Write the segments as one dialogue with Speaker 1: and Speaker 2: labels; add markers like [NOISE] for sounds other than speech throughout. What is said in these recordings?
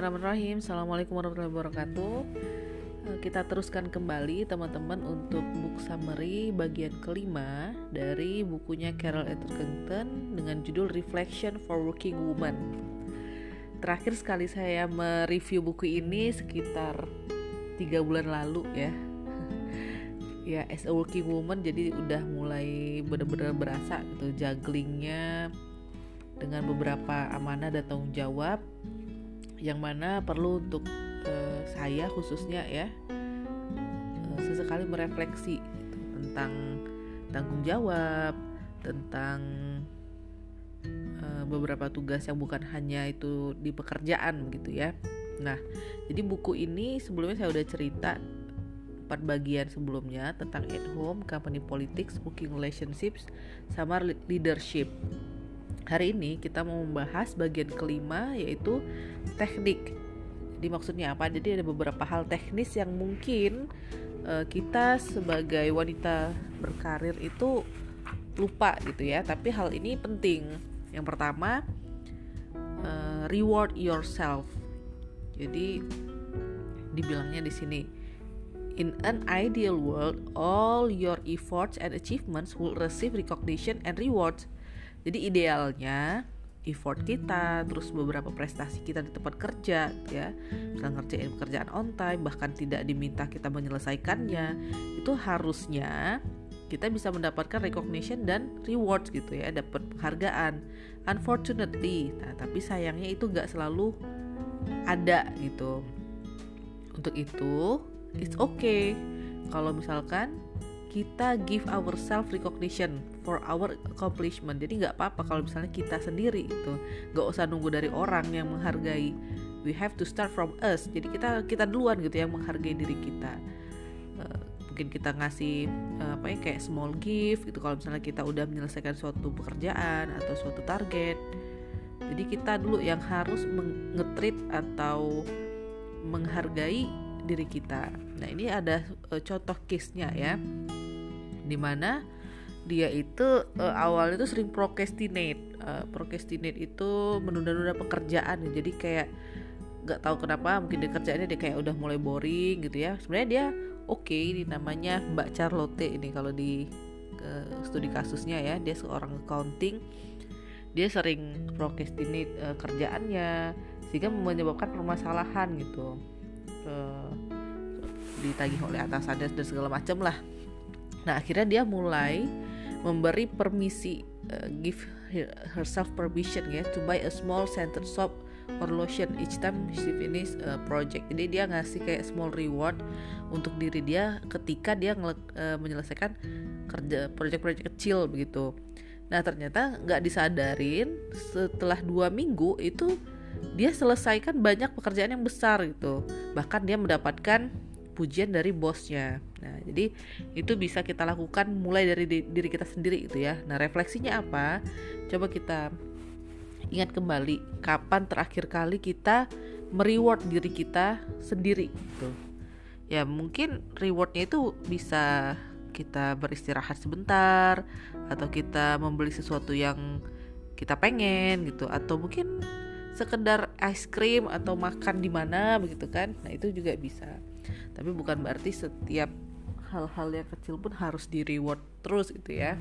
Speaker 1: Bismillahirrahmanirrahim. Assalamualaikum warahmatullahi wabarakatuh. Eh, Kita teruskan kembali teman-teman untuk book summary bagian kelima Dari bukunya Carol Atkinson dengan judul Reflection for Working Woman. Terakhir sekali saya mereview buku ini sekitar tiga bulan lalu ya. [LAUGHS] Ya as a working woman jadi udah mulai bener-bener berasa gitu jugglingnya dengan beberapa amanah dan tanggung jawab yang mana perlu untuk uh, saya khususnya ya uh, sesekali merefleksi gitu, tentang tanggung jawab tentang uh, beberapa tugas yang bukan hanya itu di pekerjaan gitu ya nah jadi buku ini sebelumnya saya udah cerita empat bagian sebelumnya tentang at home, company politics, working relationships, sama leadership. Hari ini kita mau membahas bagian kelima yaitu teknik. Jadi maksudnya apa? Jadi ada beberapa hal teknis yang mungkin uh, kita sebagai wanita berkarir itu lupa gitu ya. Tapi hal ini penting. Yang pertama uh, reward yourself. Jadi dibilangnya di sini In an ideal world, all your efforts and achievements will receive recognition and rewards. Jadi idealnya effort kita, terus beberapa prestasi kita di tempat kerja, ya, misalnya ngerjain pekerjaan on time, bahkan tidak diminta kita menyelesaikannya, itu harusnya kita bisa mendapatkan recognition dan rewards gitu ya, dapat penghargaan. Unfortunately, nah tapi sayangnya itu nggak selalu ada gitu. Untuk itu it's okay kalau misalkan kita give our self recognition for our accomplishment. Jadi nggak apa-apa kalau misalnya kita sendiri itu nggak usah nunggu dari orang yang menghargai. We have to start from us. Jadi kita kita duluan gitu yang menghargai diri kita. Uh, mungkin kita ngasih uh, apa ya kayak small gift gitu. Kalau misalnya kita udah menyelesaikan suatu pekerjaan atau suatu target. Jadi kita dulu yang harus mengetrit atau menghargai diri kita. Nah, ini ada uh, contoh case-nya ya. Di mana dia itu uh, awalnya itu sering procrastinate. Uh, procrastinate itu menunda-nunda pekerjaan. Jadi kayak nggak tahu kenapa mungkin dia kerjaannya dia kayak udah mulai boring gitu ya. Sebenarnya dia oke, okay, ini namanya Mbak Charlotte ini kalau di uh, studi kasusnya ya, dia seorang accounting. Dia sering procrastinate uh, kerjaannya sehingga menyebabkan permasalahan gitu uh, ditagih oleh atasannya dan segala macam lah. Nah akhirnya dia mulai memberi permisi uh, give herself permission ya to buy a small scented soap or lotion each time she finish a project. Jadi dia ngasih kayak small reward untuk diri dia ketika dia uh, menyelesaikan kerja project-project kecil begitu. Nah ternyata nggak disadarin setelah dua minggu itu dia selesaikan banyak pekerjaan yang besar gitu bahkan dia mendapatkan pujian dari bosnya. Nah jadi itu bisa kita lakukan mulai dari diri kita sendiri gitu ya. Nah refleksinya apa? Coba kita ingat kembali kapan terakhir kali kita mereward diri kita sendiri gitu. Ya mungkin rewardnya itu bisa kita beristirahat sebentar atau kita membeli sesuatu yang kita pengen gitu. Atau mungkin sekedar es krim atau makan di mana begitu kan. Nah itu juga bisa tapi bukan berarti setiap hal-hal yang kecil pun harus di reward terus gitu ya.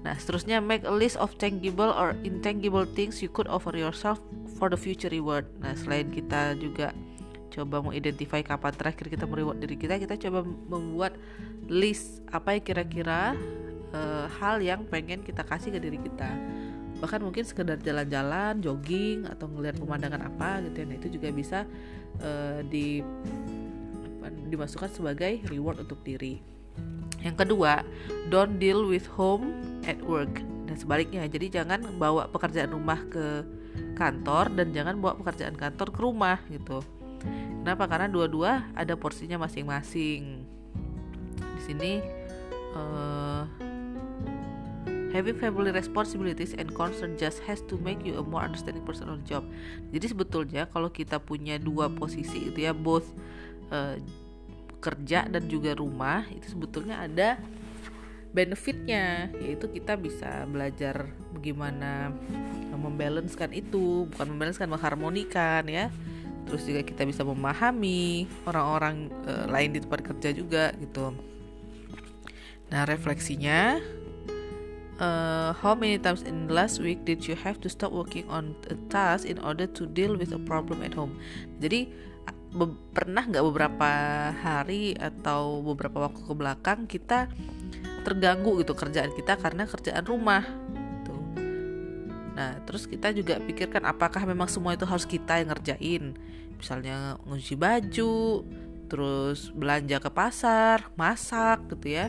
Speaker 1: Nah seterusnya make a list of tangible or intangible things you could offer yourself for the future reward. Nah selain kita juga coba mengidentify kapan terakhir kita mereward diri kita kita coba membuat list apa yang kira-kira uh, hal yang pengen kita kasih ke diri kita. Bahkan mungkin sekedar jalan-jalan, jogging atau ngelihat pemandangan apa gitu ya. Nah, itu juga bisa uh, di dimasukkan sebagai reward untuk diri. Yang kedua, don't deal with home at work dan sebaliknya. Jadi jangan bawa pekerjaan rumah ke kantor dan jangan bawa pekerjaan kantor ke rumah gitu. Kenapa? Karena dua-dua ada porsinya masing-masing. Di sini uh, Having family responsibilities and concern just has to make you a more understanding person on the job. Jadi sebetulnya kalau kita punya dua posisi itu ya both uh, kerja dan juga rumah itu sebetulnya ada benefitnya yaitu kita bisa belajar bagaimana membalancekan itu bukan membalancekan mengharmonikan ya. Terus juga kita bisa memahami orang-orang uh, lain di tempat kerja juga gitu. Nah refleksinya uh, how many times in last week did you have to stop working on a task in order to deal with a problem at home? Jadi be pernah nggak beberapa hari atau beberapa waktu ke belakang kita terganggu gitu kerjaan kita karena kerjaan rumah Nah, terus kita juga pikirkan apakah memang semua itu harus kita yang ngerjain. Misalnya ngunci baju, terus belanja ke pasar, masak gitu ya.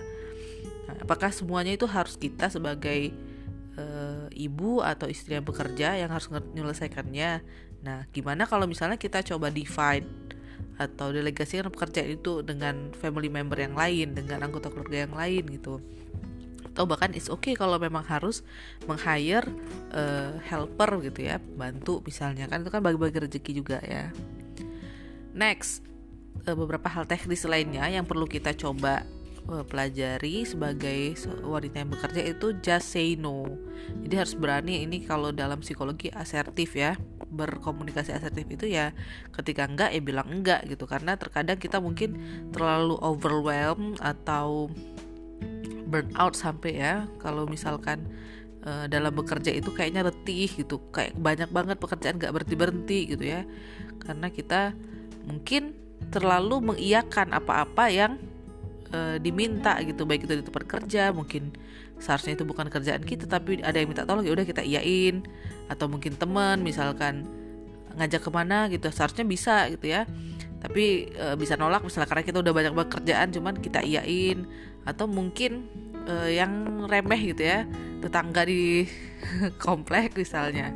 Speaker 1: Nah, apakah semuanya itu harus kita sebagai e, ibu atau istri yang bekerja yang harus menyelesaikannya? Nah, gimana kalau misalnya kita coba divide atau delegasikan pekerjaan itu dengan family member yang lain, dengan anggota keluarga yang lain gitu? Atau bahkan it's okay kalau memang harus meng-hire uh, helper gitu ya bantu misalnya. Kan itu kan bagi-bagi rezeki juga ya. Next uh, beberapa hal teknis lainnya yang perlu kita coba uh, pelajari sebagai wanita yang bekerja itu just say no. Jadi harus berani ini kalau dalam psikologi asertif ya berkomunikasi asertif itu ya ketika enggak ya bilang enggak gitu. Karena terkadang kita mungkin terlalu overwhelmed atau burnout sampai ya kalau misalkan uh, dalam bekerja itu kayaknya letih gitu. Kayak banyak banget pekerjaan gak berhenti berhenti gitu ya. Karena kita mungkin terlalu mengiyakan apa-apa yang uh, diminta gitu. Baik itu di tempat kerja mungkin seharusnya itu bukan kerjaan kita tapi ada yang minta tolong ya udah kita iyain atau mungkin teman misalkan ngajak ke mana gitu. Seharusnya bisa gitu ya. Tapi e, bisa nolak misalnya karena kita udah banyak banget kerjaan cuman kita iyain atau mungkin uh, yang remeh gitu ya tetangga di [LAUGHS] komplek misalnya.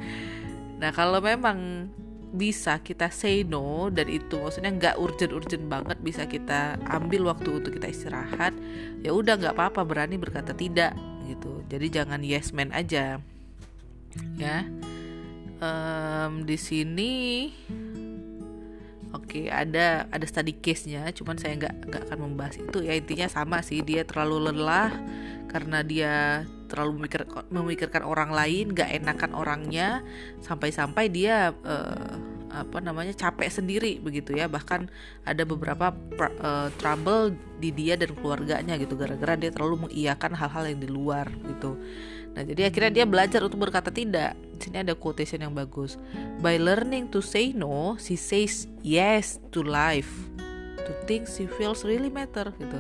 Speaker 1: Nah kalau memang bisa kita say no dan itu maksudnya nggak urgent-urgent banget bisa kita ambil waktu untuk kita istirahat ya udah nggak apa-apa berani berkata tidak gitu. Jadi jangan yes man aja. Ya. Um, di sini Oke, ada ada study case-nya, cuman saya nggak nggak akan membahas itu. Ya intinya sama sih. Dia terlalu lelah karena dia terlalu memikir, memikirkan orang lain, nggak enakan orangnya, sampai-sampai dia uh, apa namanya capek sendiri begitu ya bahkan ada beberapa uh, trouble di dia dan keluarganya gitu gara-gara dia terlalu mengiyakan hal-hal yang di luar gitu Nah, jadi akhirnya dia belajar untuk berkata tidak. Di sini ada quotation yang bagus. By learning to say no, she says yes to life. To things she feels really matter gitu.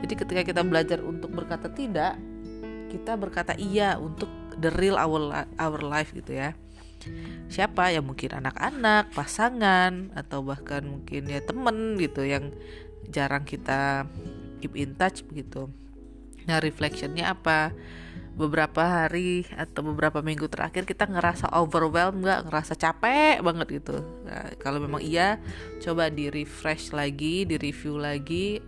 Speaker 1: Jadi ketika kita belajar untuk berkata tidak, kita berkata iya untuk the real our our life gitu ya. Siapa ya mungkin anak-anak, pasangan atau bahkan mungkin ya temen gitu yang jarang kita keep in touch begitu. Nah, reflectionnya apa? beberapa hari atau beberapa minggu terakhir kita ngerasa overwhelmed nggak? Ngerasa capek banget gitu. Nah, kalau memang iya coba di refresh lagi di review lagi.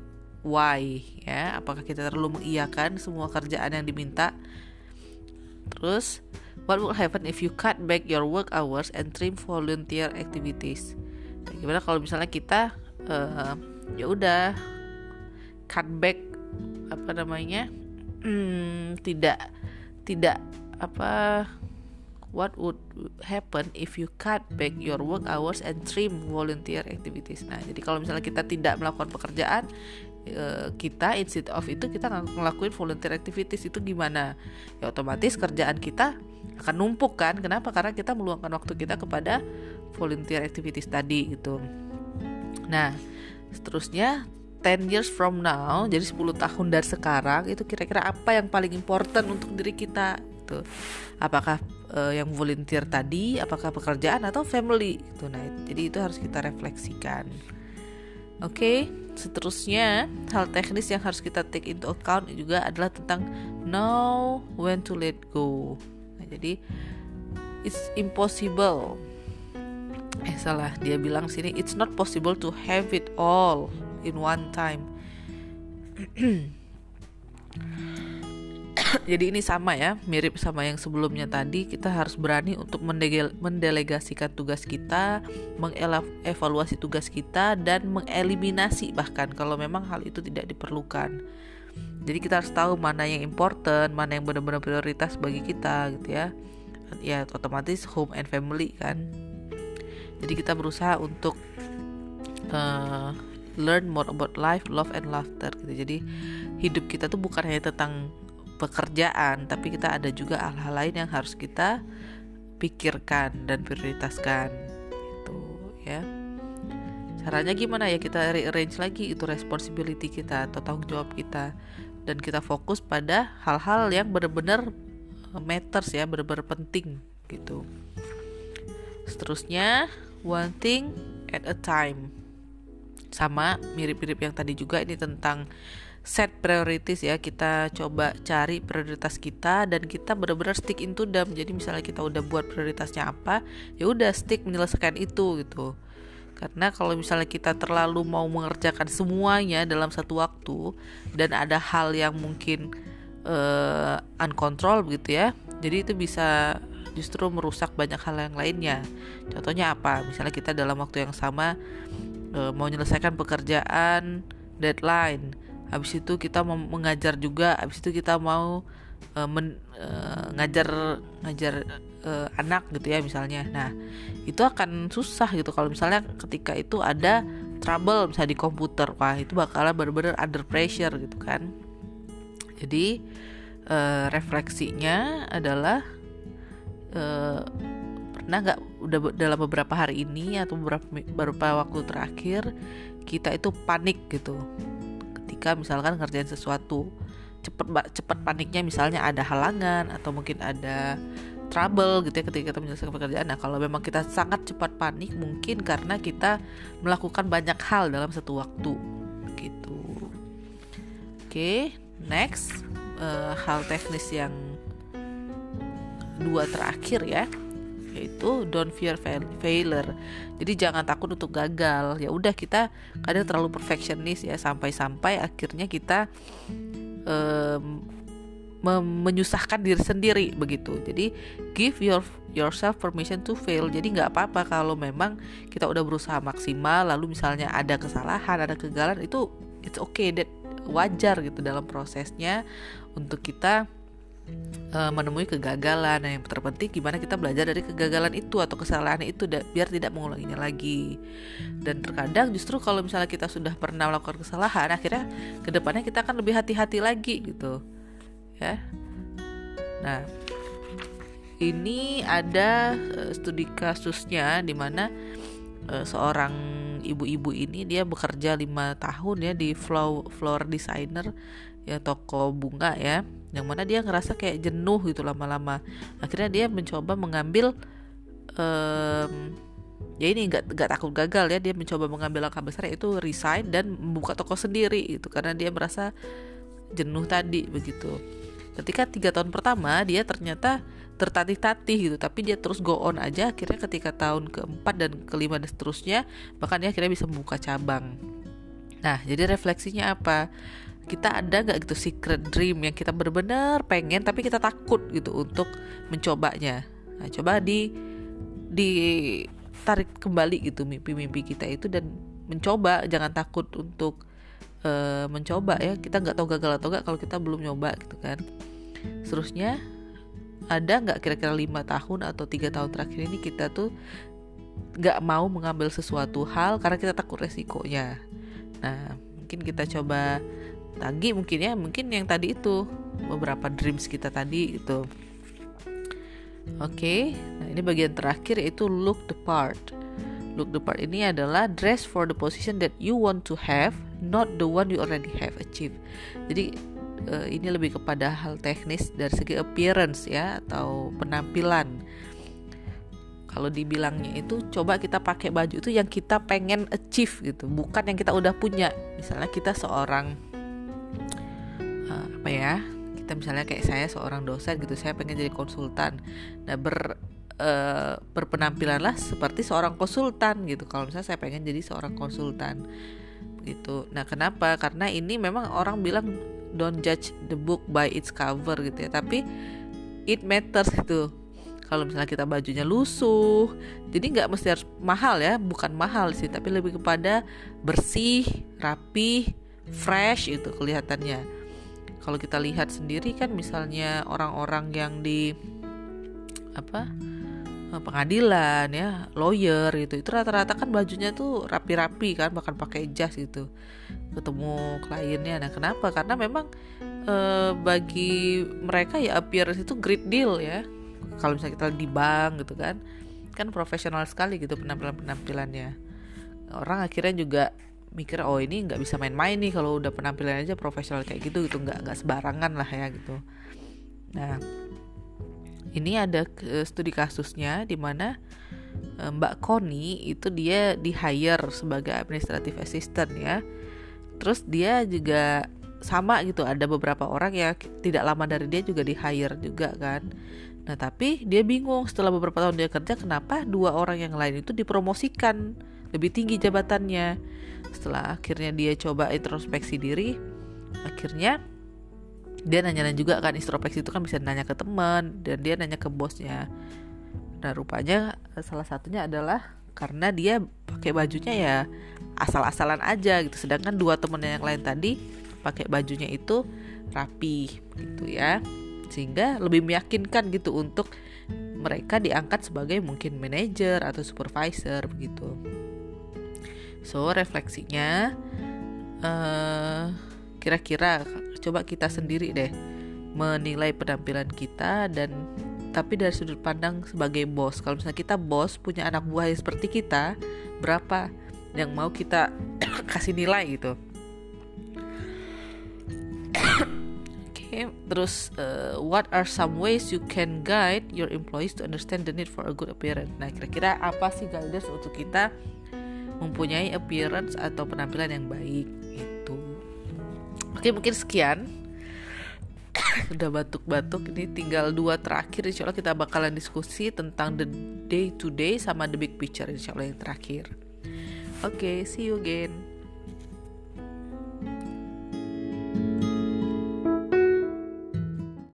Speaker 1: Why? Ya apakah kita terlalu mengiyakan semua kerjaan yang diminta? Terus what will happen if you cut back your work hours and trim volunteer activities nah, gimana kalau misalnya kita uh, ya udah cut back apa namanya hmm, tidak tidak apa what would happen if you cut back your work hours and trim volunteer activities. Nah, jadi kalau misalnya kita tidak melakukan pekerjaan eh, kita instead of itu kita ngelakuin volunteer activities itu gimana? Ya otomatis kerjaan kita akan numpuk kan? Kenapa? Karena kita meluangkan waktu kita kepada volunteer activities tadi gitu. Nah, seterusnya 10 years from now, jadi 10 tahun dari sekarang itu kira-kira apa yang paling important untuk diri kita itu. Apakah uh, yang volunteer tadi, apakah pekerjaan atau family itu. Nah, jadi itu harus kita refleksikan. Oke, okay, seterusnya hal teknis yang harus kita take into account juga adalah tentang know when to let go. Jadi it's impossible. Eh salah, dia bilang sini it's not possible to have it all in one time. [CLEARS THROAT] Jadi ini sama ya, mirip sama yang sebelumnya tadi. Kita harus berani untuk mendelegasikan tugas kita, mengevaluasi tugas kita, dan mengeliminasi bahkan kalau memang hal itu tidak diperlukan. Jadi kita harus tahu mana yang important, mana yang benar-benar prioritas bagi kita gitu ya. Ya otomatis home and family kan. jadi kita berusaha untuk uh, learn more about life love and laughter gitu jadi hidup kita tuh bukan hanya tentang pekerjaan tapi kita ada juga hal-hal lain yang harus kita pikirkan dan prioritaskan itu ya caranya gimana ya kita rearrange lagi itu responsibility kita atau tanggung jawab kita dan kita fokus pada hal-hal yang benar-benar eh, matters ya benar-benar penting gitu. Seterusnya one thing at a time. Sama mirip-mirip yang tadi juga ini tentang set priorities ya. Kita coba cari prioritas kita dan kita benar-benar stick into them. Jadi misalnya kita udah buat prioritasnya apa ya udah stick menyelesaikan itu gitu karena kalau misalnya kita terlalu mau mengerjakan semuanya dalam satu waktu dan ada hal yang mungkin uh, uncontrol begitu ya jadi itu bisa justru merusak banyak hal yang lainnya. Contohnya apa? Misalnya kita dalam waktu yang sama uh, mau menyelesaikan pekerjaan deadline habis itu kita mau mengajar juga habis itu kita mau uh, men, uh, ngajar ngajar uh, anak gitu ya misalnya. Nah itu akan susah gitu kalau misalnya ketika itu ada trouble misalnya di komputer. Wah itu bakalan benar-benar under pressure gitu kan. Jadi uh, refleksinya adalah uh, pernah nggak udah dalam beberapa hari ini atau beberapa beberapa waktu terakhir kita itu panik gitu. Ketika misalkan ngerjain sesuatu cepet cepet paniknya misalnya ada halangan atau mungkin ada trouble gitu ya ketika kita menyelesaikan pekerjaan. Nah kalau memang kita sangat cepat panik mungkin karena kita melakukan banyak hal dalam satu waktu gitu. Oke, okay, next uh, hal teknis yang dua terakhir ya yaitu don't fear failure. Jadi jangan takut untuk gagal. Ya udah kita kadang terlalu perfectionist ya sampai-sampai akhirnya kita um, menyusahkan diri sendiri begitu. Jadi give your yourself permission to fail. Jadi nggak apa-apa kalau memang kita udah berusaha maksimal lalu misalnya ada kesalahan, ada kegagalan itu it's okay that wajar gitu dalam prosesnya untuk kita uh, menemui kegagalan nah, yang terpenting gimana kita belajar dari kegagalan itu atau kesalahan itu biar tidak mengulanginya lagi dan terkadang justru kalau misalnya kita sudah pernah melakukan kesalahan akhirnya ke depannya kita akan lebih hati-hati lagi gitu ya. Nah ini ada uh, studi kasusnya di mana uh, seorang ibu-ibu ini dia bekerja lima tahun ya di flow floor designer ya toko bunga ya yang mana dia ngerasa kayak jenuh gitu lama-lama. Akhirnya dia mencoba mengambil um, ya ini nggak nggak takut gagal ya dia mencoba mengambil langkah besar yaitu resign dan membuka toko sendiri itu karena dia merasa jenuh tadi begitu. Ketika tiga tahun pertama dia ternyata tertatih-tatih gitu tapi dia terus go on aja akhirnya ketika tahun keempat dan kelima dan seterusnya bahkan dia akhirnya bisa membuka cabang. Nah jadi refleksinya apa? Kita ada nggak gitu secret dream yang kita benar-benar pengen tapi kita takut gitu untuk mencobanya? Nah coba di ditarik kembali gitu mimpi-mimpi kita itu dan mencoba jangan takut untuk uh, mencoba ya. Kita nggak tahu gagal atau nggak kalau kita belum nyoba gitu kan. Seterusnya ada nggak kira-kira lima tahun atau tiga tahun terakhir ini kita tuh nggak mau mengambil sesuatu hal karena kita takut resikonya. Nah mungkin kita coba lagi mungkin ya mungkin yang tadi itu beberapa dreams kita tadi itu oke okay, nah ini bagian terakhir yaitu look the part look the part ini adalah dress for the position that you want to have not the one you already have achieved. Jadi uh, ini lebih kepada hal teknis dari segi appearance ya atau penampilan. Kalau dibilangnya itu coba kita pakai baju itu yang kita pengen achieve gitu bukan yang kita udah punya. Misalnya kita seorang apa ya kita misalnya kayak saya seorang dosen gitu saya pengen jadi konsultan. Nah ber uh, berpenampilanlah seperti seorang konsultan gitu. Kalau misalnya saya pengen jadi seorang konsultan gitu. Nah kenapa? Karena ini memang orang bilang don't judge the book by its cover gitu ya. Tapi it matters gitu. Kalau misalnya kita bajunya lusuh jadi nggak mesti harus mahal ya. Bukan mahal sih tapi lebih kepada bersih rapi fresh itu kelihatannya. Kalau kita lihat sendiri kan misalnya orang-orang yang di apa eh, pengadilan ya lawyer gitu. Itu rata-rata kan bajunya tuh rapi-rapi kan bahkan pakai jas gitu. Ketemu kliennya. Nah kenapa? Karena memang eh, bagi mereka ya appearance itu great deal ya. Kalau misalnya kita di bank gitu kan kan profesional sekali gitu penampilan penampilannya orang akhirnya juga mikir oh ini nggak bisa main-main nih kalau udah penampilan aja profesional kayak gitu gitu. Nggak nggak sebarangan lah ya gitu. Nah ini ada studi kasusnya di mana eh, Mbak Koni itu dia di hire sebagai administrative assistant ya. Terus dia juga sama gitu ada beberapa orang ya tidak lama dari dia juga di hire juga kan. Nah tapi dia bingung setelah beberapa tahun dia kerja kenapa dua orang yang lain itu dipromosikan? Lebih tinggi jabatannya. Setelah akhirnya dia coba introspeksi diri akhirnya dia nanya-nanya juga kan introspeksi itu kan bisa nanya ke teman dan dia nanya ke bosnya. Nah rupanya eh, salah satunya adalah karena dia pakai bajunya ya asal-asalan aja gitu. Sedangkan dua temennya yang lain tadi pakai bajunya itu rapi gitu ya. Sehingga lebih meyakinkan gitu untuk mereka diangkat sebagai mungkin manajer atau supervisor begitu. So refleksinya eh, kira-kira coba kita sendiri deh menilai penampilan kita dan tapi dari sudut pandang sebagai bos. Kalau misalnya kita bos punya anak buah yang seperti kita, berapa yang mau kita [COUGHS] kasih nilai gitu. [COUGHS] okay, terus uh, what are some ways you can guide your employees to understand the need for a good appearance? Nah, kira-kira apa sih guidance untuk kita mempunyai appearance atau penampilan yang baik itu oke mungkin sekian. [COUGHS] Udah batuk-batuk ini tinggal dua terakhir. Insya Allah kita bakalan diskusi tentang the day to day sama the big picture insya Allah yang terakhir. Oke okay, see you again